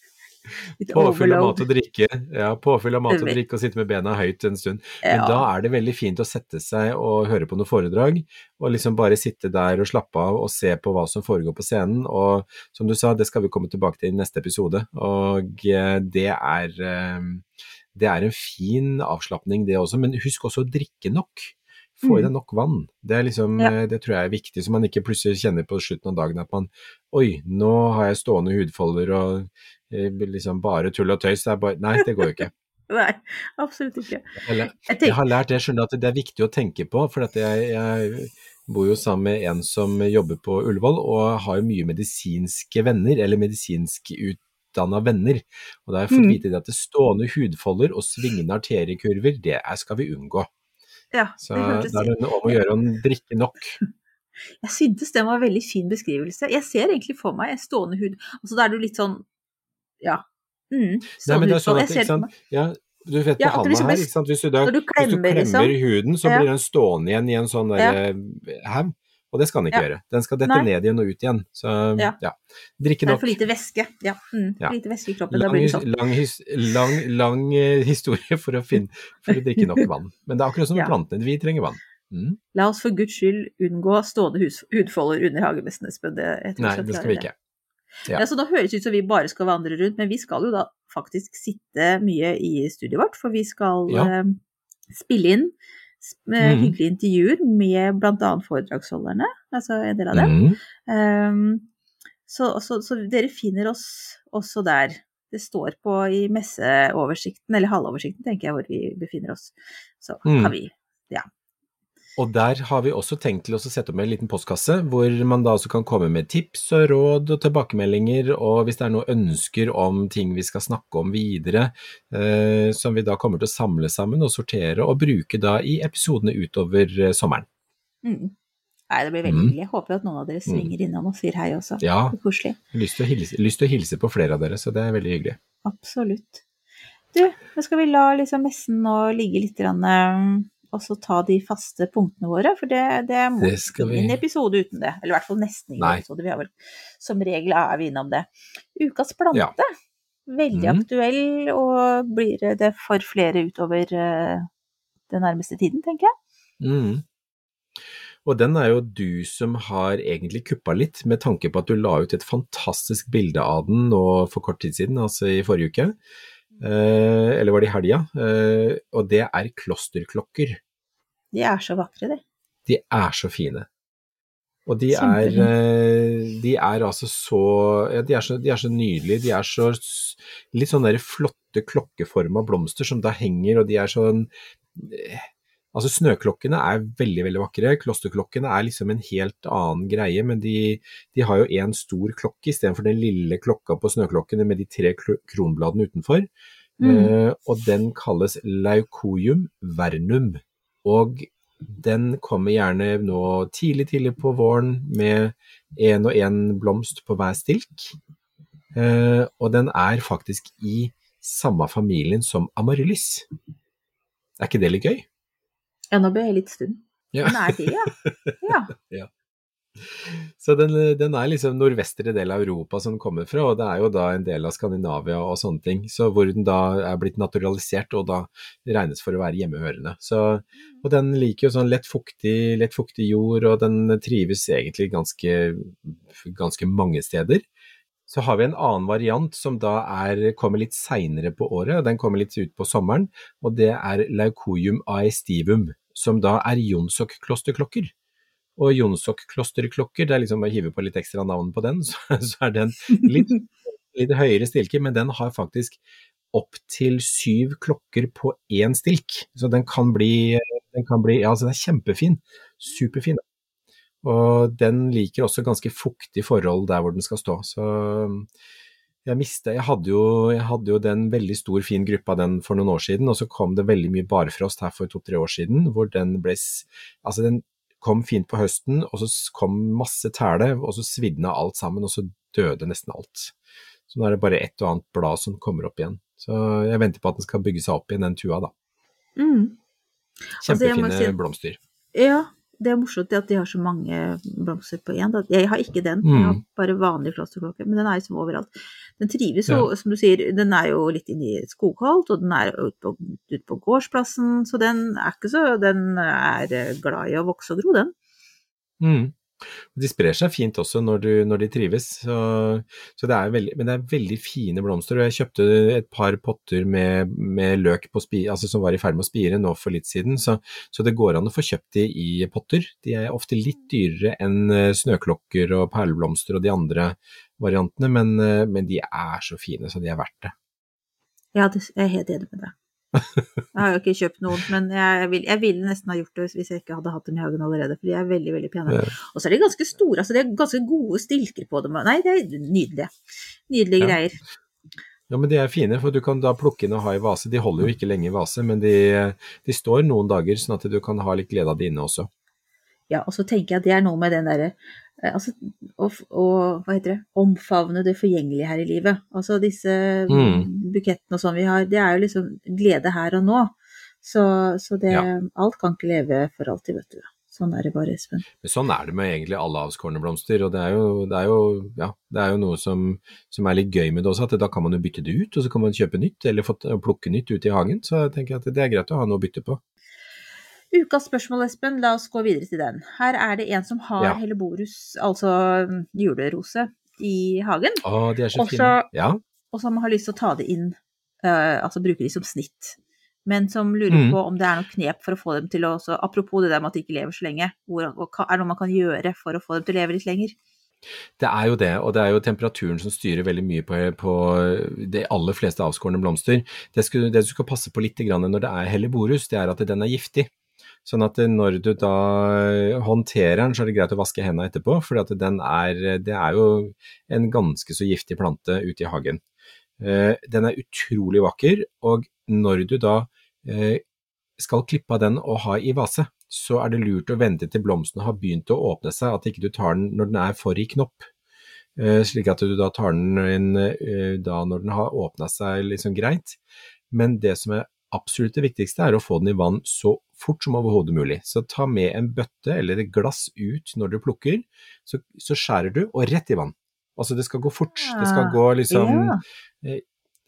Påfyll av mat og drikke, ja, påfyll av mat og drikke og sitte med bena høyt en stund. Men Ja. da er det veldig fint å sette seg og høre på noe foredrag, og liksom bare sitte der og slappe av og se på hva som foregår på scenen. Og som du sa, det skal vi komme tilbake til i neste episode. Og eh, det er, eh, det er en fin avslapning det også, men husk også å drikke nok. Få i Mm. deg nok vann. Det, er liksom, Ja. eh, det tror jeg er viktig, så man ikke plutselig kjenner på slutten av dagen at man Oi, nå har jeg stående hudfolder og liksom bare tull og tøys. Det er bare, nei, det går jo ikke. Nei, absolutt ikke. Eller, Jeg jeg har lært det, skjønner at det er viktig å tenke på, for at jeg, jeg bor jo sammen med en som jobber på Ullevål, og har jo mye medisinske venner, eller medisinsk utdanna venner. Og da har jeg fått Mm. vite det at det stående hudfolder og svingende arteriekurver, det er, skal vi unngå. ja, Så det da er det om å gjøre å drikke nok. Jeg syntes det var en veldig fin beskrivelse. Jeg ser egentlig for meg en stående hud. Altså da er du litt sånn Ja. Mm, Nei, det er sånn at, ser ja, du vet Ja, at handa liksom her, ikke sant, hvis du, da, du klemmer, hvis du klemmer, liksom. huden, så blir den stående igjen i en sånn der eh, haug, og det skal den ikke gjøre. Den skal dette Nei. ned igjen og ut igjen. Så Ja. drikke Det er for lite væske. Ja. Mm, for lite væske i kroppen. Lang, sånn. lang, lang, lang eh, historie for å, finne, for å drikke nok vann. Men det er akkurat som med plantene, vi trenger vann. Mm. La oss for guds skyld unngå stående hudfolder under hagemestenes tror Nei, det skal vi ikke. Ja. Ja. så da høres det ut som vi bare skal vandre rundt, men vi skal jo da faktisk sitte mye i studioet vårt, for vi skal Ja. eh, spille inn mm. Mhm. hyggelige intervjuer med bl.a. foredragsholderne, altså en del av dem. Mm. Ehm, så, så, så dere finner oss også der. Det står på i messeoversikten, eller halvoversikten, tenker jeg, hvor vi befinner oss. Så Mm. kan vi Og der har vi også tenkt til å sette opp en liten postkasse, hvor man da også kan komme med tips og råd og tilbakemeldinger, og hvis det er noen ønsker om ting vi skal snakke om videre, eh, som vi da kommer til å samle sammen og sortere og bruke da i episodene utover eh, sommeren. mm. Nei, det blir veldig Mm. hyggelig. Jeg håper at noen av dere svinger innom og sier hei også. Ja, koselig. lyst til, hilse, lyst til å hilse på flere av dere, så det er veldig hyggelig. Absolutt. Du, nå skal vi la liksom messen nå ligge litt, grann, eh, og så ta de faste punktene våre, for det, det må Det skal vi. ingen episode uten det. Eller i hvert fall nesten ingen Nei. episode. Vi har vel som regel er vi innom det. Ukas plante. Ja. Veldig mm. aktuell, og blir det for flere utover uh, den nærmeste tiden, tenker jeg. Mm. Og den er jo du som har egentlig kuppa litt, med tanke på at du la ut et fantastisk bilde av den nå for kort tid siden, altså i forrige uke. Eh, eller var det i helga? Eh, og det er klosterklokker. De er så vakre, de. De er så fine. Og de er, eh, de er altså så ja, de, er så de er så nydelige. De er så litt sånn der flotte klokkeforma blomster som da henger, og de er sånn Altså Snøklokkene er veldig veldig vakre, klosterklokkene er liksom en helt annen greie, men de, de har jo én stor klokke istedenfor den lille klokka på snøklokkene med de tre kronbladene utenfor. Mm. Uh, og den kalles Laucoium vernum. Og den kommer gjerne nå tidlig, tidlig på våren med én og én blomst på hver stilk. Uh, og den er faktisk i samme familien som amaryllis. Er ikke det litt gøy? Ja, nå ble jeg litt stund. Ja. Den er det, ja? Ja. Så den, den er liksom nordvestre del av Europa som den kommer fra, og det er jo da en del av Skandinavia og sånne ting. Så hvor den da er blitt naturalisert og da regnes for å være hjemmehørende. Så, og den liker jo sånn lett fuktig, lett fuktig jord, og den trives egentlig ganske, ganske mange steder. Så har vi en annen variant som da er, kommer litt seinere på året, og den kommer litt ut på sommeren, og det er Leucoium aestivum, som da er Jonsok-klosterklokker. Og Jonsok-klosterklokker, det er liksom å hive på litt ekstra navn på den, så, så er den litt, litt høyere stilke, men den har faktisk opptil syv klokker på én stilk. Så den kan bli, den kan bli Ja, altså den er kjempefin. Superfin. Og den liker også ganske fuktig forhold der hvor den skal stå. Så jeg mistet Jeg hadde jo, jeg hadde jo den veldig stor, fin gruppa den for noen år siden, og så kom det veldig mye barfrost her for to-tre år siden, hvor den ble Altså, den kom fint på høsten, og så kom masse tæle, og så svidna alt sammen, og så døde nesten alt. Så nå er det bare ett og annet blad som kommer opp igjen. Så jeg venter på at den skal bygge seg opp igjen, den tua, da. Mm. Kjempefine Altså, si- blomster. Ja, det er morsomt at de har så mange blomster på én. Jeg har ikke den, jeg har Mm. bare vanlig klosterklokke, men den er liksom overalt. Den trives jo, Ja. som du sier, den er jo litt inne i skogholt, og den er ute på, ut på gårdsplassen, så den er ikke så Den er eh, glad i å vokse og gro, den. Mm. De sprer seg fint også når, du, når de trives, så, så det er veldig, men det er veldig fine blomster. og Jeg kjøpte et par potter med, med løk spi, altså som var i ferd med å spire nå for litt siden, så, så det går an å få kjøpt de i potter. De er ofte litt dyrere enn eh, snøklokker og perleblomster og de andre variantene, men, eh, men de er så fine, så de er verdt det. Ja, jeg er helt enig med deg. Jeg har jo ikke kjøpt noen, men jeg, vil, jeg ville nesten ha gjort det hvis jeg ikke hadde hatt dem i hagen allerede, for de er veldig, veldig pene. Og så er de ganske store, altså det er ganske gode stilker på dem. Nei, det er nydelige. Nydelige Ja. greier. Ja, men de er fine, for du kan da plukke inn og ha i vase. De holder jo ikke lenge i vase, men de, de står noen dager, sånn at du kan ha litt glede av de inne også. Ja, og så tenker jeg at det er noe med den derre Altså, og, og, hva heter det, omfavne det forgjengelige her i livet. Altså disse Mm. bukettene og sånn vi har, det er jo liksom glede her og nå. Så, så det Ja. Alt kan ikke leve for alltid, vet du. Sånn er det bare, Espen. Men sånn er det med egentlig alle avskårne blomster, og det er jo, det er jo, ja, det er jo noe som, som er litt gøy med det også, at da kan man jo bytte det ut, og så kan man kjøpe nytt, eller få, plukke nytt ute i hagen. Så jeg tenker at det er greit å ha noe å bytte på. Ukas spørsmål, Espen, la oss gå videre til den. Her er det en som har Ja. helleborus, altså mm, julerose, i hagen, Å, de er så Også- fine. Ja. og som har lyst til å ta det inn, uh, altså bruke de som snitt. Men som lurer Mm. på om det er noe knep for å få dem til å også, Apropos det der med at de ikke lever så lenge, hvor, og er det noe man kan gjøre for å få dem til å leve litt lenger? Det er jo det, og det er jo temperaturen som styrer veldig mye på, på de aller fleste avskårne blomster. Det, skal, det du skal passe på litt når det er helleborus, det er at den er giftig. Sånn at når du da håndterer den, så er det greit å vaske hendene etterpå, for det er jo en ganske så giftig plante ute i hagen. Eh, Den er utrolig vakker, og når du da eh, skal klippe av den og ha i vase, så er det lurt å vente til blomsten har begynt å åpne seg, at ikke du tar den når den er for i knopp. Eh, Slik at du da tar den inn da når den har åpna seg liksom greit. Men det som er absolutt det viktigste, er å få den i vann så fort som overhodet mulig. Så ta med en bøtte eller et glass ut når du plukker, så, så skjærer du, og rett i vann. Altså det skal gå fort. Det skal gå liksom Ja.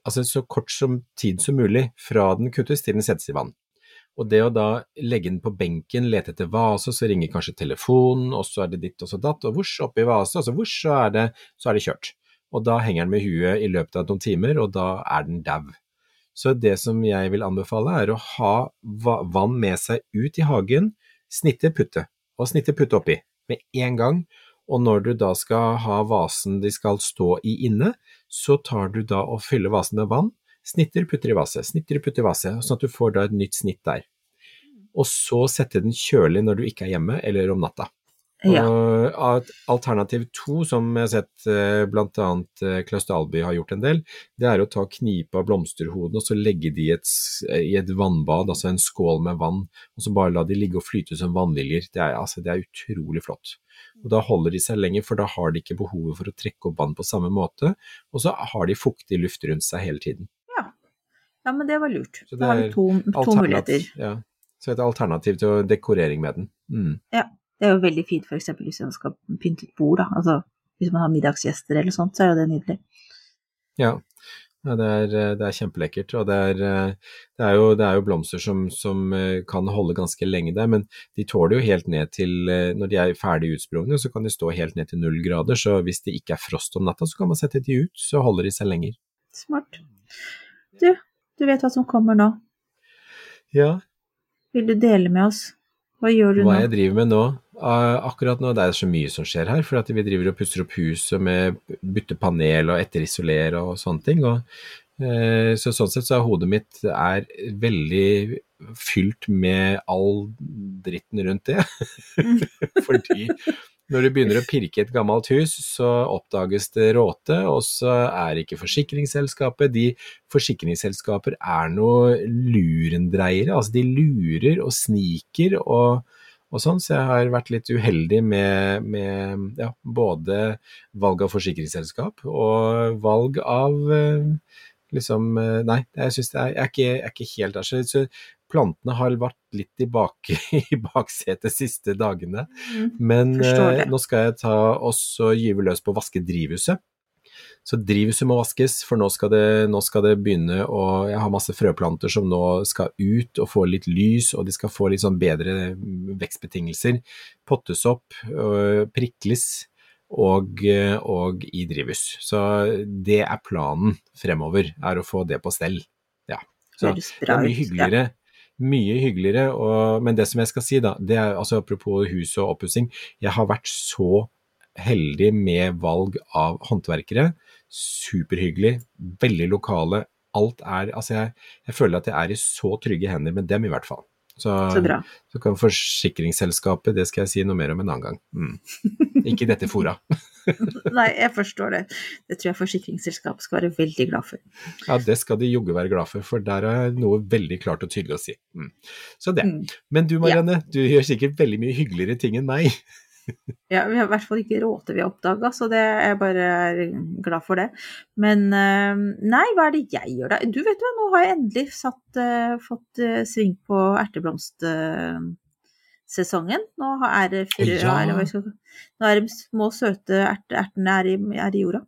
altså så kort som tid som mulig fra den kuttes til den settes i vann. Og det å da legge den på benken, lete etter vase, så ringer kanskje telefonen, og så er det ditt og så datt, og vosj oppi vase, og så vosj, så det, så er det kjørt. Og da henger den med huet i løpet av noen timer, og da er den dau. Så det som jeg vil anbefale, er å ha vann med seg ut i hagen, snitte, putte, og snitte, putte oppi med en gang. Og når du da skal ha vasen de skal stå i inne, så tar du da og fyller vasen med vann, snitter, putter i vase, snitter, putter i vase, sånn at du får da et nytt snitt der. Og så sette den kjølig når du ikke er hjemme, eller om natta. Ja. Og alternativ to, som jeg har sett bl.a. Klaus Dalby har gjort en del, det er å ta knipe av blomsterhodene og så legge de i et, i et vannbad, altså en skål med vann, og så bare la de ligge og flyte som vannliljer. Det altså, det er utrolig flott. Og da holder de seg lenger, for da har de ikke behovet for å trekke opp vann på samme måte, og så har de fuktig luft rundt seg hele tiden. ja, men det var lurt. Så det Da har vi to, to muligheter. Ja. Så et alternativ til dekorering med den. Mm. Det er jo veldig fint eksempel hvis man skal pynte et bord, da. Altså hvis man har middagsgjester eller sånt, så er jo det nydelig. Ja. Ja, det, er, eh, det er kjempelekkert. Og det er, eh, det er, jo, det er jo, blomster som, som, eh, kan holde ganske lenge der, men de tåler jo helt ned til Når de er ferdig utsprungne, så kan de stå helt ned til null grader. Så hvis det ikke er frost om natta, så kan man sette de ut, så holder de seg lenger. Smart. Du, du vet hva som kommer nå. Ja. Vil du dele med oss? Hva gjør du nå? Hva jeg driver med nå? Akkurat nå det er så mye som skjer her, for at vi driver og pusser opp huset med byttepanel og etterisolere og sånne ting. Og, eh, så sånn sett så er hodet mitt er veldig fylt med all dritten rundt det. Fordi når du begynner å pirke i et gammelt hus, så oppdages det råte, og så er ikke forsikringsselskapet De forsikringsselskaper er noe lurendreiere, altså de lurer og sniker og og sånn, så jeg har vært litt uheldig med, med ja, både valg av forsikringsselskap og valg av eh, liksom eh, Nei, jeg syns jeg, jeg, er ikke, jeg er ikke helt der. Så, så plantene har vært litt i, bak, i baksetet siste dagene. Mm, Men eh, nå skal jeg ta også gyve løs på å vaske drivhuset. Så drivhuset må vaskes, for nå skal, det, nå skal det begynne å Jeg har masse frøplanter som nå skal ut og få litt lys, og de skal få litt sånn bedre vekstbetingelser. Pottes opp, øh, prikles og, og i drivhus. Så det er planen fremover, er å få det på stell. Ja. Så det er mye hyggeligere. Mye hyggeligere, og, men det som jeg skal si, da, det er altså apropos hus og oppussing, jeg har vært så heldig med valg av håndverkere. Superhyggelig, veldig lokale. Alt er Altså, jeg, jeg, føler at jeg er i så trygge hender med dem, i hvert fall. Så, så, bra. så kan forsikringsselskapet, det skal jeg si noe mer om en annen gang. Mm. Ikke dette fora. Nei, jeg forstår det. Det tror jeg forsikringsselskapet skal være veldig glad for. Ja, det skal de jogge være glad for, for der er noe veldig klart og tydelig å si. Mm. Så det. Mm. Men du Marianne, ja. du gjør sikkert veldig mye hyggeligere ting enn meg. Ja, vi har i hvert fall ikke råte vi har oppdaga, så det, jeg bare er glad for det. Men eh, nei, hva er det jeg gjør da? Du vet hva, nå har jeg endelig satt, uh, fått uh, sving på erteblomstsesongen. Nå er det frø, ja. eller, nå er det små, søte erte, ertene er i, er i jorda.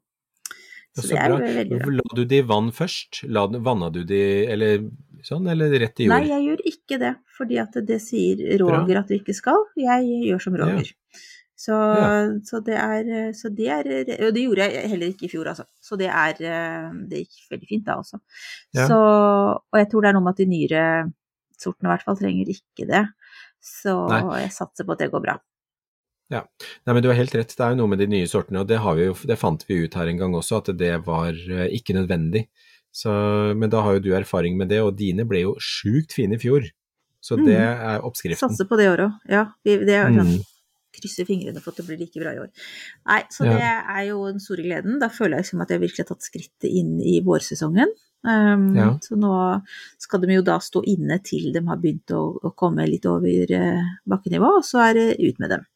Så, så det er bra. veldig bra. La du de i vann først? La, vanna du de, eller sånn, eller rett i jord? Nei, jeg gjør ikke det, fordi at det sier Roger bra. at du ikke skal. Jeg gjør som Roger. Ja. Så, ja. så, det er, så, det er, Og det gjorde jeg heller ikke i fjor, altså. Så det er Det gikk veldig fint da også. Ja. Så, og jeg tror det er noe med at de nyere sortene i hvert fall trenger ikke det. Så Nei. jeg satser på at det går bra. Ja, Nei, men du har helt rett. Det er jo noe med de nye sortene, og det, jo, det, fant vi ut her en gang også, at det var eh, ikke nødvendig. Så, men da har jo du erfaring med det, og dine ble jo sjukt fine i fjor. Så det mm. er oppskriften. Satser på det året òg, ja. Det sånn. Mm krysser fingrene for at det blir like bra i år. Nei, så ja. det er jo den store gleden. Da føler jeg som at jeg virkelig har tatt skrittet inn i vårsesongen. Um, ja. Så nå skal de jo da stå inne til de har begynt å, å komme litt over uh, bakkenivå, og så er det ut med dem.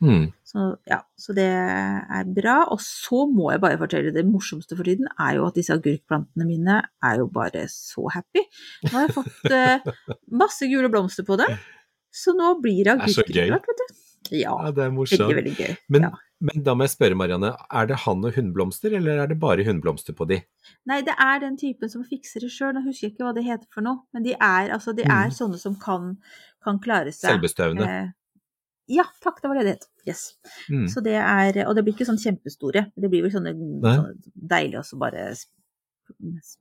Mm. Så ja, så det er bra. Og så må jeg bare fortelle det morsomste for tiden er jo at disse agurkplantene mine er jo bare så happy. Nå har jeg fått uh, masse gule blomster på dem. Så nå blir det agurker vet du. Ja, ja, det er morsomt. Veldig, veldig gøy. Men, ja. men, da må jeg spørre, Marianne, er det han og hunnblomster, eller er det bare hunnblomster på de? Nei, det er den typen som fikser det sjøl. Nå husker jeg ikke hva det heter for noe, men de er, altså, de er mm. sånne som kan, kan klare seg. Selvbestøvende? Eh, ja, takk, det var det det het. Yes. Mm. Så det er, og det blir ikke sånn kjempestore. Det blir vel sånne, sånne deilige å bare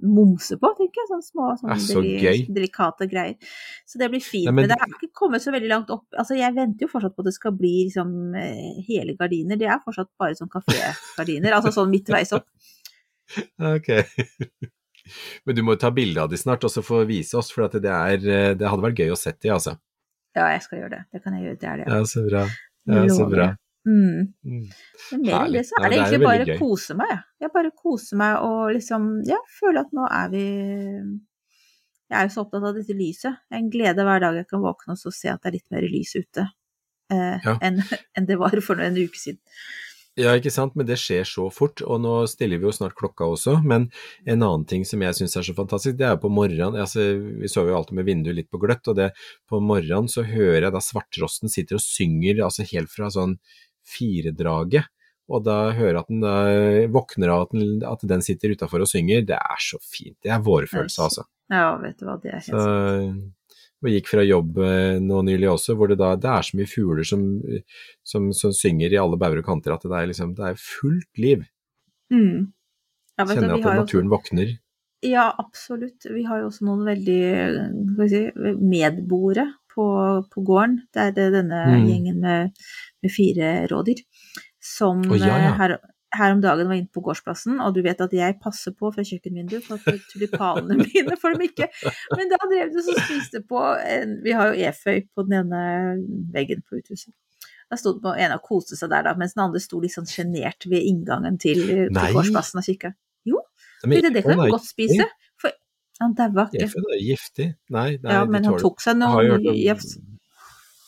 momse på, tenker jeg. Sånne små, sånne så deli delikate greier. Så det blir fint. Nei, men, men, det har ikke kommet så veldig langt opp. Altså, jeg venter jo fortsatt på at det skal bli liksom eh, hele gardiner. Det er fortsatt bare sånn kafégardiner, altså sånn midtveis opp. Ok. Men du må ta bilde av de snart, og så få vise oss, for det, er, eh, det hadde vært gøy å sette de, altså. Ja, jeg skal gjøre det. Det kan jeg gjøre. Det er det. Ja, så bra. Ja, så bra. Mm. mm. Men mer enn det så er det, det egentlig bare å kose meg. Jeg bare koser meg og liksom Ja, føler at nå er vi Jeg er jo så opptatt av dette lyset. Det er en glede hver dag jeg kan våkne og så se at det er litt mer lys ute eh, ja. enn en det var for en uke siden. Ja, ikke sant, men det skjer så fort, og nå stiller vi jo snart klokka også. Men en annen ting som jeg syns er så fantastisk, det er jo på morgenen. Altså, vi sover jo alltid med vinduet litt på gløtt, og det, på morgenen så hører jeg da svarttrosten sitter og synger altså helt fra sånn firedraget. og da høre at den da våkner av at den, at den sitter utafor og synger, det er så fint. Det er vårfølelse, altså. Ja, vet du hva, det er helt sant. og gikk fra jobb eh, nå nylig også, hvor det da det er så mye fugler som, som, som synger i alle bauger og kanter at det er liksom det er fullt liv. Mm. Ja, Kjenner vi at har jo også- naturen våkner. Ja, absolutt. Vi har jo også noen veldig vi si, medboere på, på gården. Det er det denne Mm. gjengen med, med fire rådyr som oh, ja, ja. eh, her, her om dagen var inne på gårdsplassen, og du vet at jeg passer på fra kjøkkenvinduet for at tulipanene mine får dem ikke. Men da drev de og spiste på en, Vi har jo eføy på den ene veggen på uthuset. Da sto det ene og koste seg der, da, mens den andre sto litt sånn sjenert ved inngangen til, til gårdsplassen og kikka. Men, Det, det kan du godt spise. For han daua ikke. Efeu er giftig. Nei, nei Ja, men han tok seg Jeg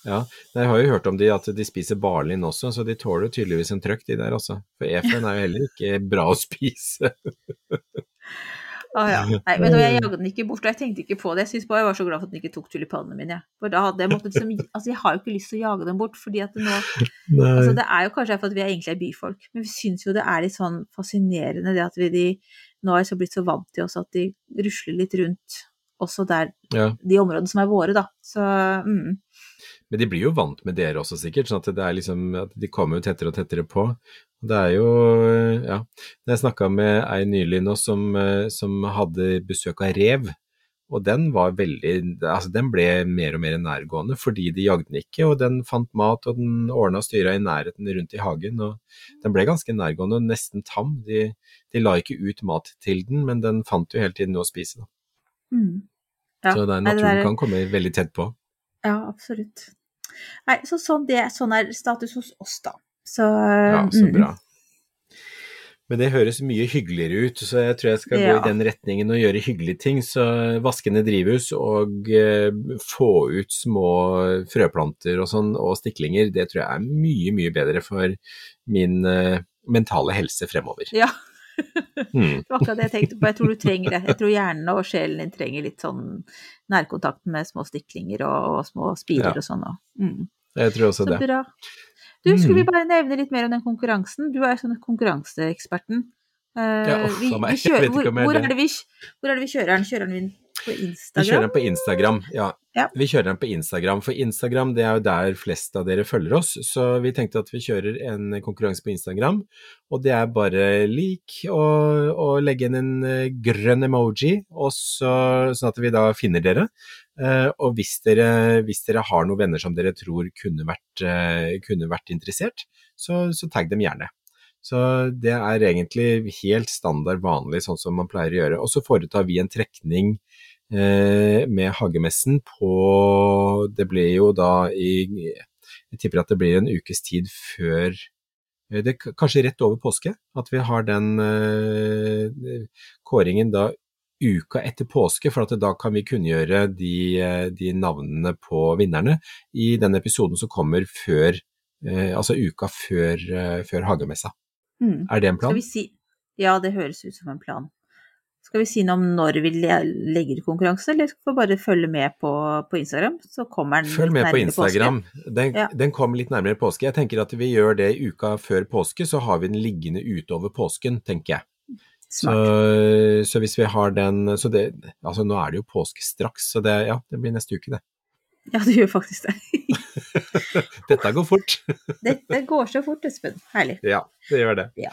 Ja, jeg har jo hørt om de at de spiser barlin også, så de tåler tydeligvis en trøkk, de der også. For efen er jo heller ikke bra å spise. Å ja. Nei, men jeg jagde den ikke bort, og jeg tenkte ikke på det. Jeg synes bare jeg var så glad for at den ikke tok tulipanene mine. For da hadde jeg måttet liksom Altså, jeg har jo ikke lyst til å jage dem bort, fordi at det nå Nei. Altså, det er jo kanskje for at vi er egentlig er byfolk, men vi syns jo det er litt sånn fascinerende det at vi de nå har så blitt så vant til oss at de rusler litt rundt også der Ja. de områdene som er våre, da. Så mm. Men de blir jo vant med dere også sikkert, sånn at det er liksom at de kommer jo tettere og tettere på. Det er jo, ja. Jeg snakka med ei nylig nå som, eh, som hadde besøk av rev, og den var veldig Altså den ble mer og mer nærgående fordi de jagde den ikke, og den fant mat og den ordna og styra i nærheten rundt i hagen, og den ble ganske nærgående og nesten tam. De, de la ikke ut mat til den, men den fant jo hele tiden noe å spise. Da. Mm. Ja, Så er, det naturen der- kan komme veldig tett på. Ja, absolutt. Nei, så sånn, det, sånn er status hos oss, da. Så, Ja, så mm, bra. Men det høres mye hyggeligere ut, så jeg tror jeg skal gå i den retningen og gjøre hyggelige ting. Så vaske ned drivhus og eh, få ut små frøplanter og sånn, og stiklinger, det tror jeg er mye, mye bedre for min eh, mentale helse fremover. Ja, Mm. det var akkurat det jeg tenkte på. Jeg tror du trenger det. Jeg tror hjernen og sjelen din trenger litt sånn nærkontakt med små stiklinger og, og små spirer Ja. og sånn. Mm. Jeg tror også Så det. bra. Du, skulle vi Mm. bare nevne litt mer om den konkurransen? Du er sånn konkurranseeksperten. Uh, Ja, uff, a meg. Jeg vet ikke om jeg hvor, er det vi, hvor er det vi kjører den? Kjører den inn Instagram? Vi kjører den på Instagram, ja. Ja. Vi kjører den på Instagram, for Instagram det er jo der flest av dere følger oss, så vi tenkte at vi kjører en konkurranse på Instagram, og det er bare lik og, og legge inn en eh, grønn emoji, så, sånn at vi da finner dere. Eh, og hvis dere, hvis dere har noen venner som dere tror kunne vært, eh, kunne vært interessert, så, så tagg dem gjerne. Så det er egentlig helt standard vanlig, sånn som man pleier å gjøre. Og så foretar vi en trekning med hagemessen på Det blir jo da i Jeg tipper at det blir en ukes tid før eh, det, Kanskje rett over påske, at vi har den eh, kåringen da uka etter påske, for at da kan vi kunngjøre de, eh, de navnene på vinnerne i den episoden som kommer før eh, Altså uka før, eh, før hagemessa. Mm. Er det en Skal plan? vi si Ja, det høres ut som en plan. Skal vi si noe om når vi legger konkurransen, eller skal vi bare følge med på, på Instagram? Så kommer den Følg med på påske. Instagram. Den, Ja. den kommer litt nærmere påske. Jeg tenker at vi gjør det uka før påske, så har vi den liggende utover påsken, tenker jeg. Så, så hvis vi har den så det, Altså nå er det jo påske straks, så det, ja, det blir neste uke, det. Ja, det gjør faktisk det. Dette går fort. Dette går så fort, Espen. Herlig. ja, det gjør det. Ja.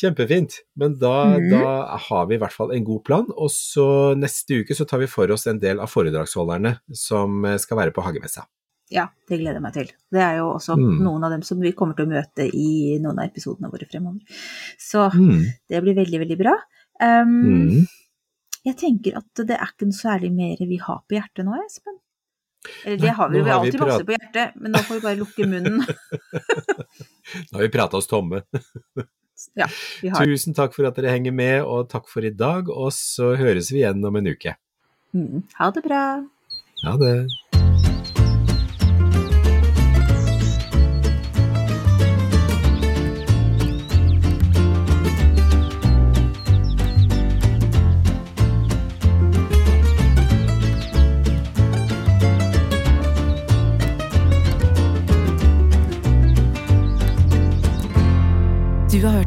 Kjempefint. Men da, mm. da har vi i hvert fall en god plan, og så neste uke så tar vi for oss en del av foredragsholderne som eh, skal være på hagemessa. ja, det gleder jeg meg til. Det er jo også Mm. noen av dem som vi kommer til å møte i noen av episodene våre fremover. Så Mm. det blir veldig, veldig bra. Um. Jeg tenker at det er ikke noe særlig mer vi har på hjertet nå, Espen. Eller det har vi jo, vi har alltid masse på hjertet, men nå får vi bare lukke munnen. Nå har vi prata oss tomme. Ja, vi har Tusen takk for at dere henger med, og takk for i dag. Og så høres vi igjen om en uke. mm. Ha det bra. Ha det.